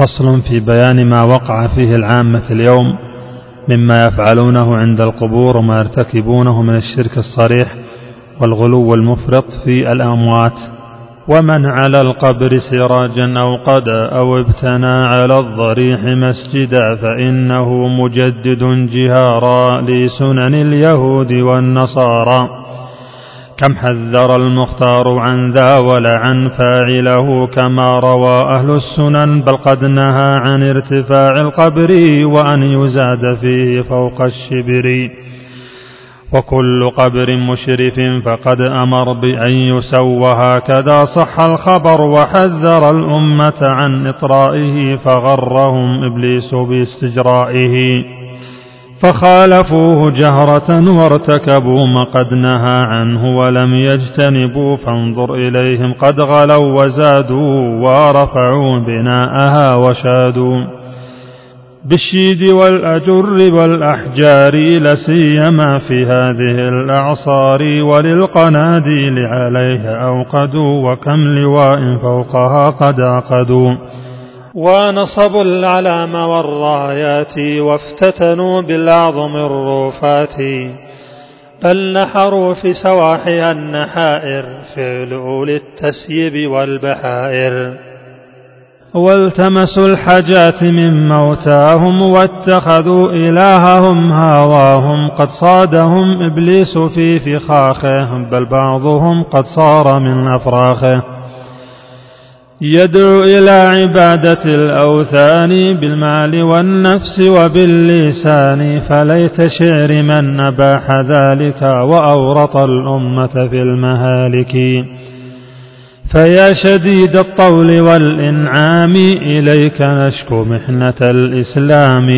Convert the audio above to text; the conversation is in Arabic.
فصل في بيان ما وقع فيه العامة اليوم مما يفعلونه عند القبور وما يرتكبونه من الشرك الصريح والغلو المفرط في الأموات. ومن على القبر سراجا أو قدا أو ابتنى على الضريح مسجدا فإنه مجدد جهارا لسنن اليهود والنصارى. كم حذر المختار عن ذا ولعن فاعله كما روى أهل السنن بل قد نهى عن ارتفاع القبر وأن يزاد فيه فوق الشبر. وكل قبر مشرف فقد أمر بأن يسوى هكذا صح الخبر وحذر الأمة عن إطرائه فغرهم إبليس باستجرائه. فخالفوه جهرة وارتكبوا ما قد نهى عنه ولم يجتنبوا فانظر إليهم قد غلوا وزادوا ورفعوا بناءها وشادوا بالشيد والأجر والأحجار لسيما في هذه الأعصار وللقناديل عليها أوقدوا وكم لواء فوقها قد عقدوا ونصبوا العلام والرايات وافتتنوا بالأعظم الروفات بل نحروا في سواحي النحائر فعل أولي التسييب والبحائر. والتمسوا الحاجات من موتاهم واتخذوا إلههم هواهم. قد صادهم إبليس في فخاخه بل بعضهم قد صار من أفراخه. يدعو إلى عبادة الأوثان بالمال والنفس وباللسان فليت شعر من أباح ذلك وأورط الأمة في المهالك. فيا شديد الطول والإنعام إليك نشكو محنة الإسلام.